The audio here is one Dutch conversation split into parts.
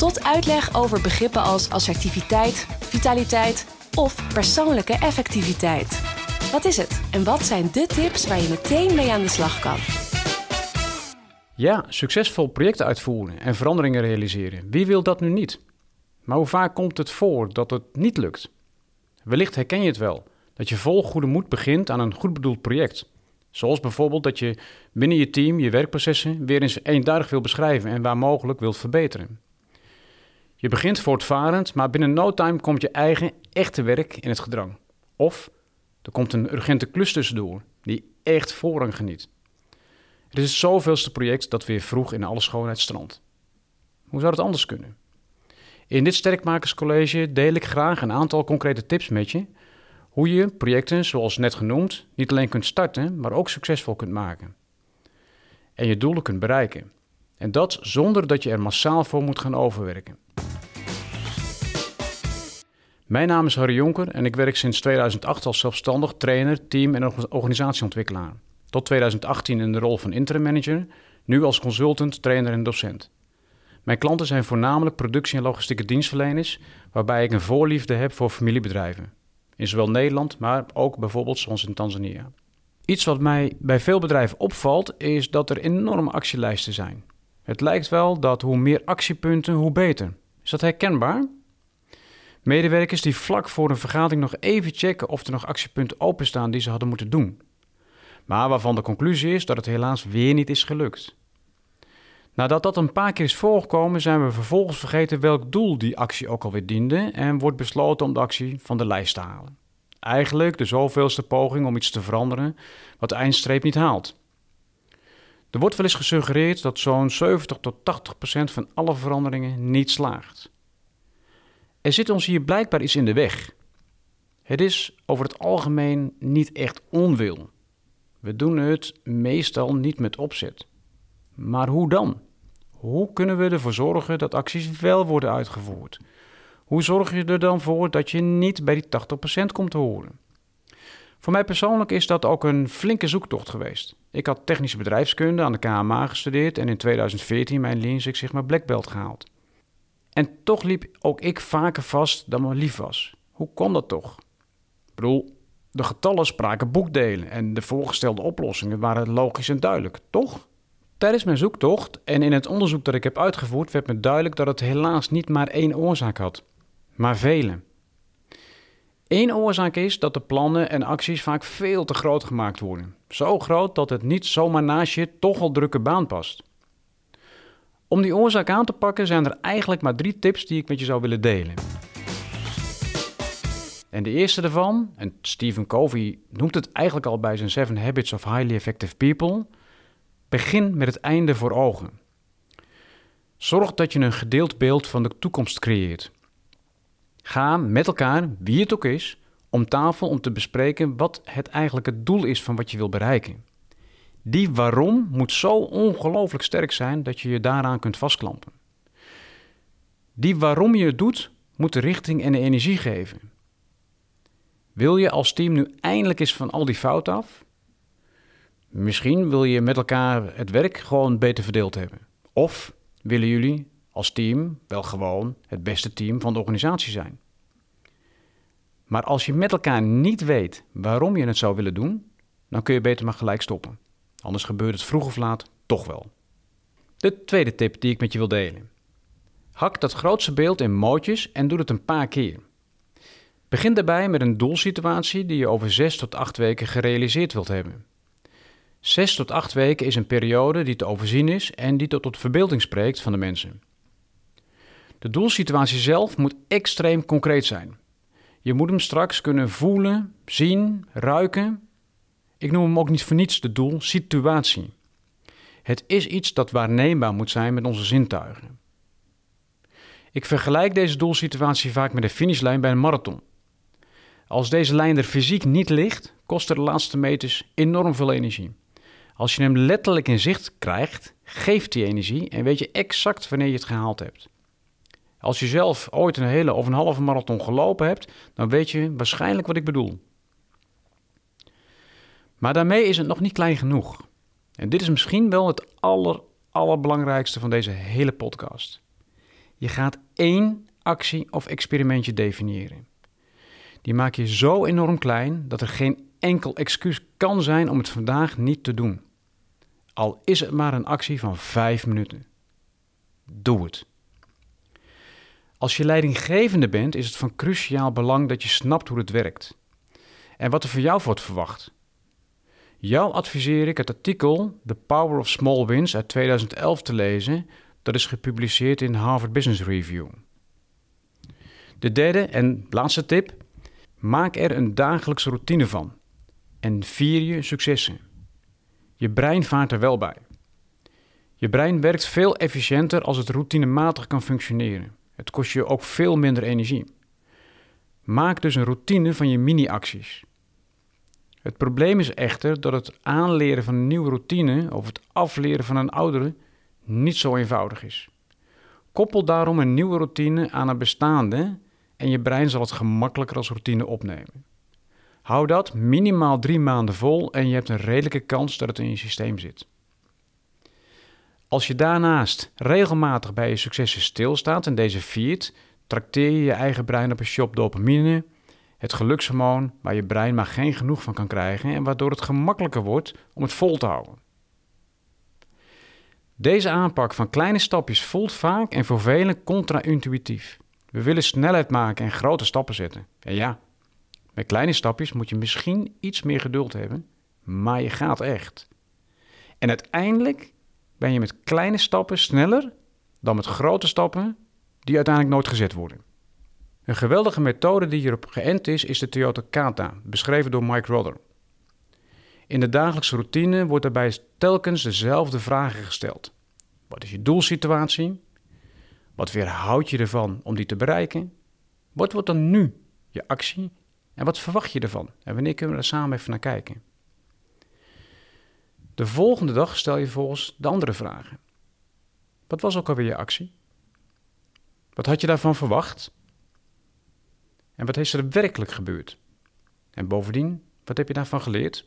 tot uitleg over begrippen als assertiviteit, vitaliteit of persoonlijke effectiviteit. Wat is het en wat zijn de tips waar je meteen mee aan de slag kan? Ja, succesvol projecten uitvoeren en veranderingen realiseren. Wie wil dat nu niet? Maar hoe vaak komt het voor dat het niet lukt? Wellicht herken je het wel, dat je vol goede moed begint aan een goed bedoeld project. Zoals bijvoorbeeld dat je binnen je team je werkprocessen weer eens eenduidig wil beschrijven en waar mogelijk wilt verbeteren. Je begint voortvarend, maar binnen no time komt je eigen echte werk in het gedrang. Of er komt een urgente klus tussendoor die echt voorrang geniet. Het is het zoveelste project dat weer vroeg in alle schoonheid strandt. Hoe zou het anders kunnen? In dit Sterkmakerscollege deel ik graag een aantal concrete tips met je hoe je projecten, zoals net genoemd, niet alleen kunt starten, maar ook succesvol kunt maken. En je doelen kunt bereiken. En dat zonder dat je er massaal voor moet gaan overwerken. Mijn naam is Harry Jonker en ik werk sinds 2008 als zelfstandig trainer, team en organisatieontwikkelaar. Tot 2018 in de rol van interim manager, nu als consultant, trainer en docent. Mijn klanten zijn voornamelijk productie- en logistieke dienstverleners, waarbij ik een voorliefde heb voor familiebedrijven. In zowel Nederland, maar ook bijvoorbeeld zoals in Tanzania. Iets wat mij bij veel bedrijven opvalt, is dat er enorme actielijsten zijn. Het lijkt wel dat hoe meer actiepunten, hoe beter. Is dat herkenbaar? Medewerkers die vlak voor een vergadering nog even checken of er nog actiepunten openstaan die ze hadden moeten doen. Maar waarvan de conclusie is dat het helaas weer niet is gelukt. Nadat dat een paar keer is voorgekomen, zijn we vervolgens vergeten welk doel die actie ook alweer diende en wordt besloten om de actie van de lijst te halen. Eigenlijk de zoveelste poging om iets te veranderen wat de eindstreep niet haalt. Er wordt wel eens gesuggereerd dat zo'n 70 tot 80 procent van alle veranderingen niet slaagt. Er zit ons hier blijkbaar iets in de weg. Het is over het algemeen niet echt onwil. We doen het meestal niet met opzet. Maar hoe dan? Hoe kunnen we ervoor zorgen dat acties wel worden uitgevoerd? Hoe zorg je er dan voor dat je niet bij die 80% komt te horen? Voor mij persoonlijk is dat ook een flinke zoektocht geweest. Ik had technische bedrijfskunde aan de KMA gestudeerd en in 2014 mijn Lean Six Sigma Black Belt gehaald. En toch liep ook ik vaker vast dan me lief was. Hoe kon dat toch? Ik bedoel, de getallen spraken boekdelen en de voorgestelde oplossingen waren logisch en duidelijk, toch? Tijdens mijn zoektocht en in het onderzoek dat ik heb uitgevoerd werd me duidelijk dat het helaas niet maar één oorzaak had, maar vele. Eén oorzaak is dat de plannen en acties vaak veel te groot gemaakt worden. Zo groot dat het niet zomaar naast je toch al drukke baan past. Om die oorzaak aan te pakken zijn er eigenlijk maar drie tips die ik met je zou willen delen. En de eerste daarvan, en Stephen Covey noemt het eigenlijk al bij zijn Seven Habits of Highly Effective People, begin met het einde voor ogen. Zorg dat je een gedeeld beeld van de toekomst creëert. Ga met elkaar, wie het ook is, om tafel om te bespreken wat het eigenlijk het doel is van wat je wil bereiken. Die waarom moet zo ongelooflijk sterk zijn dat je je daaraan kunt vastklampen. Die waarom je het doet, moet de richting en de energie geven. Wil je als team nu eindelijk eens van al die fouten af? Misschien wil je met elkaar het werk gewoon beter verdeeld hebben. Of willen jullie als team wel gewoon het beste team van de organisatie zijn. Maar als je met elkaar niet weet waarom je het zou willen doen, dan kun je beter maar gelijk stoppen. Anders gebeurt het vroeg of laat toch wel. De tweede tip die ik met je wil delen. Hak dat grootste beeld in mootjes en doe het een paar keer. Begin daarbij met een doelsituatie die je over 6 tot 8 weken gerealiseerd wilt hebben. 6 tot 8 weken is een periode die te overzien is en die tot, tot verbeelding spreekt van de mensen. De doelsituatie zelf moet extreem concreet zijn. Je moet hem straks kunnen voelen, zien, ruiken. Ik noem hem ook niet voor niets de doel situatie. Het is iets dat waarneembaar moet zijn met onze zintuigen. Ik vergelijk deze doelsituatie vaak met de finishlijn bij een marathon. Als deze lijn er fysiek niet ligt, kosten de laatste meters enorm veel energie. Als je hem letterlijk in zicht krijgt, geeft die energie en weet je exact wanneer je het gehaald hebt. Als je zelf ooit een hele of een halve marathon gelopen hebt, dan weet je waarschijnlijk wat ik bedoel. Maar daarmee is het nog niet klein genoeg. En dit is misschien wel het aller, allerbelangrijkste van deze hele podcast. Je gaat één actie of experimentje definiëren. Die maak je zo enorm klein dat er geen enkel excuus kan zijn om het vandaag niet te doen. Al is het maar een actie van vijf minuten. Doe het. Als je leidinggevende bent, is het van cruciaal belang dat je snapt hoe het werkt en wat er van jou wordt verwacht. Jou adviseer ik het artikel The Power of Small Wins uit 2011 te lezen. Dat is gepubliceerd in Harvard Business Review. De derde en laatste tip: maak er een dagelijkse routine van en vier je successen. Je brein vaart er wel bij. Je brein werkt veel efficiënter als het routinematig kan functioneren. Het kost je ook veel minder energie. Maak dus een routine van je mini-acties. Het probleem is echter dat het aanleren van een nieuwe routine of het afleren van een oudere niet zo eenvoudig is. Koppel daarom een nieuwe routine aan een bestaande en je brein zal het gemakkelijker als routine opnemen. Hou dat minimaal drie maanden vol en je hebt een redelijke kans dat het in je systeem zit. Als je daarnaast regelmatig bij je successen stilstaat en deze viert, trakteer je je eigen brein op een shop dopamine, het gelukshormoon waar je brein maar geen genoeg van kan krijgen en waardoor het gemakkelijker wordt om het vol te houden. Deze aanpak van kleine stapjes voelt vaak en voor velen contra-intuïtief. We willen snelheid maken en grote stappen zetten. En ja, met kleine stapjes moet je misschien iets meer geduld hebben, maar je gaat echt. En uiteindelijk ben je met kleine stappen sneller dan met grote stappen die uiteindelijk nooit gezet worden. Een geweldige methode die hierop geënt is, is de Toyota Kata, beschreven door Mike Rother. In de dagelijkse routine wordt daarbij telkens dezelfde vragen gesteld. Wat is je doelsituatie? Wat weerhoud je ervan om die te bereiken? Wat wordt dan nu je actie? En wat verwacht je ervan? En wanneer kunnen we er samen even naar kijken? De volgende dag stel je volgens de andere vragen. Wat was ook alweer je actie? Wat had je daarvan verwacht? En wat is er werkelijk gebeurd? En bovendien, wat heb je daarvan geleerd?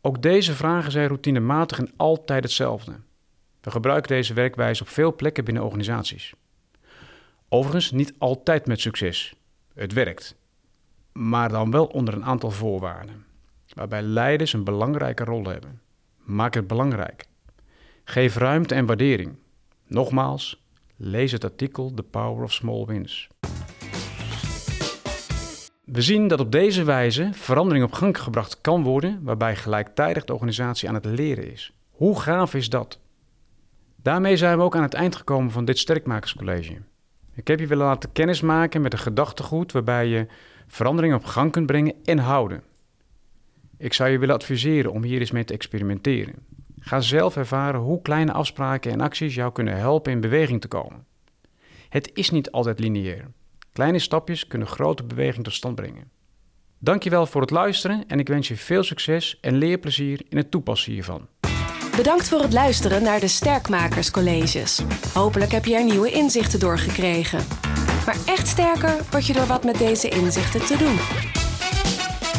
Ook deze vragen zijn routinematig en altijd hetzelfde. We gebruiken deze werkwijze op veel plekken binnen organisaties. Overigens niet altijd met succes. Het werkt. Maar dan wel onder een aantal voorwaarden, waarbij leiders een belangrijke rol hebben. Maak het belangrijk. Geef ruimte en waardering. Nogmaals, lees het artikel The Power of Small Wins. We zien dat op deze wijze verandering op gang gebracht kan worden, waarbij gelijktijdig de organisatie aan het leren is. Hoe gaaf is dat? Daarmee zijn we ook aan het eind gekomen van dit Sterkmakerscollege. Ik heb je willen laten kennismaken met een gedachtegoed waarbij je verandering op gang kunt brengen en houden. Ik zou je willen adviseren om hier eens mee te experimenteren. Ga zelf ervaren hoe kleine afspraken en acties jou kunnen helpen in beweging te komen. Het is niet altijd lineair. Kleine stapjes kunnen grote beweging tot stand brengen. Dankjewel voor het luisteren en ik wens je veel succes en leerplezier in het toepassen hiervan. Bedankt voor het luisteren naar de Sterkmakers Colleges. Hopelijk heb je er nieuwe inzichten door gekregen. Maar echt sterker word je door wat met deze inzichten te doen.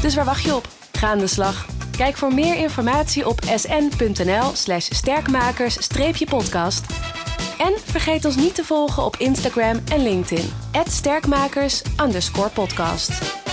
Dus waar wacht je op? Ga aan de slag. Kijk voor meer informatie op sn.nl/slash sterkmakers-podcast. En vergeet ons niet te volgen op Instagram en LinkedIn. @sterkmakers_podcast.